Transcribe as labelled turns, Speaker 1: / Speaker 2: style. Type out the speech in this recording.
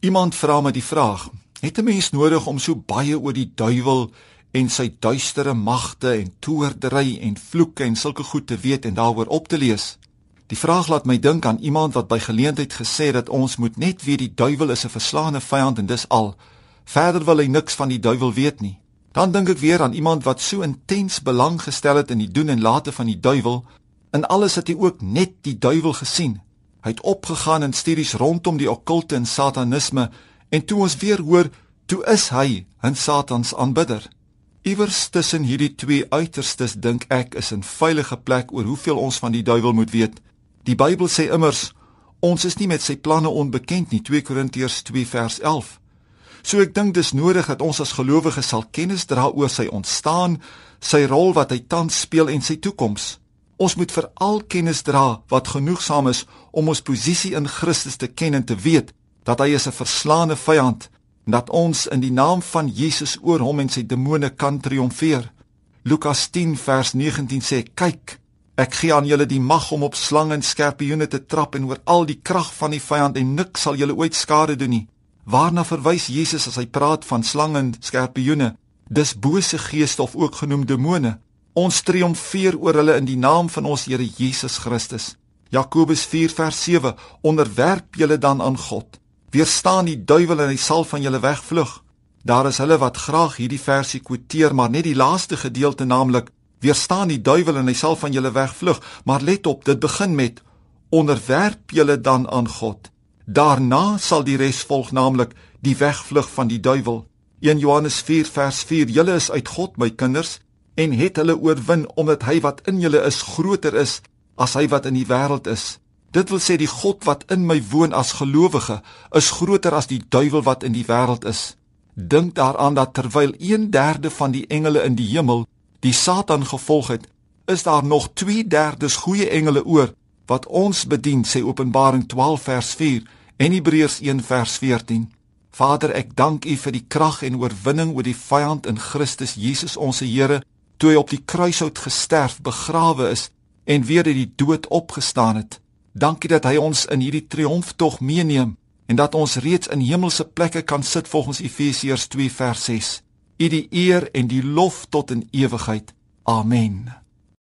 Speaker 1: Iemand vra my die vraag: Het 'n mens nodig om so baie oor die duiwel en sy duistere magte en toordery en vloeke en sulke goed te weet en daaroor op te lees? Die vraag laat my dink aan iemand wat by geleentheid gesê dat ons moet net weet die duiwel is 'n verslaande vyand en dis al. Verder wil hy niks van die duiwel weet nie. Dan dink ek weer aan iemand wat so intens belang gestel het in die doen en late van die duiwel, in alles het hy ook net die duiwel gesien. Hy het opgegaan in studies rondom die okkulte en satanisme en toe ons weer hoor, toe is hy 'n satans aanbidder. Iewers tussen hierdie twee uiterstes dink ek is 'n veilige plek oor hoeveel ons van die duiwel moet weet. Die Bybel sê immers ons is nie met sy planne onbekend nie, 2 Korintiërs 2 vers 11. So ek dink dis nodig dat ons as gelowiges sal kennis dra oor sy ontstaan, sy rol wat hy tans speel en sy toekoms. Ons moet veral kennis dra wat genoegsaam is om ons posisie in Christus te ken en te weet dat hy is 'n verslaande vyand en dat ons in die naam van Jesus oor hom en sy demone kan triomfeer. Lukas 10 vers 19 sê: "Kyk, ek gee aan julle die mag om op slange en skorpioene te trap en oor al die krag van die vyand en niks sal julle ooit skade doen nie." Waarna verwys Jesus as hy praat van slange en skorpioene? Dis bose geeste of ook genoem demone. Ons triomfeer oor hulle in die naam van ons Here Jesus Christus. Jakobus 4 vers 7: Onderwerp julle dan aan God. Weerstaan die duiwel en hy sal van julle wegvlug. Daar is hulle wat graag hierdie versie quoteer, maar net die laaste gedeelte naamlik: Weerstaan die duiwel en hy sal van julle wegvlug. Maar let op, dit begin met: Onderwerp julle dan aan God. Daarna sal die res volg, naamlik die wegvlug van die duiwel. 1 Johannes 4 vers 4: Julle is uit God, my kinders en het hulle oorwin omdat hy wat in julle is groter is as hy wat in die wêreld is. Dit wil sê die God wat in my woon as gelowige is groter as die duiwel wat in die wêreld is. Dink daaraan dat terwyl 1/3 van die engele in die hemel die Satan gevolg het, is daar nog 2/3 goeie engele oor wat ons bedien, sê Openbaring 12 vers 4 en Hebreërs 1 vers 14. Vader, ek dank U vir die krag en oorwinning oor die vyand in Christus Jesus ons Here toe hy op die kruishout gesterf, begrawe is en weer uit die dood opgestaan het. Dankie dat hy ons in hierdie triomftog meeneem en dat ons reeds in hemelse plekke kan sit volgens Efesiërs 2 vers 6. U die eer en die lof tot in ewigheid. Amen.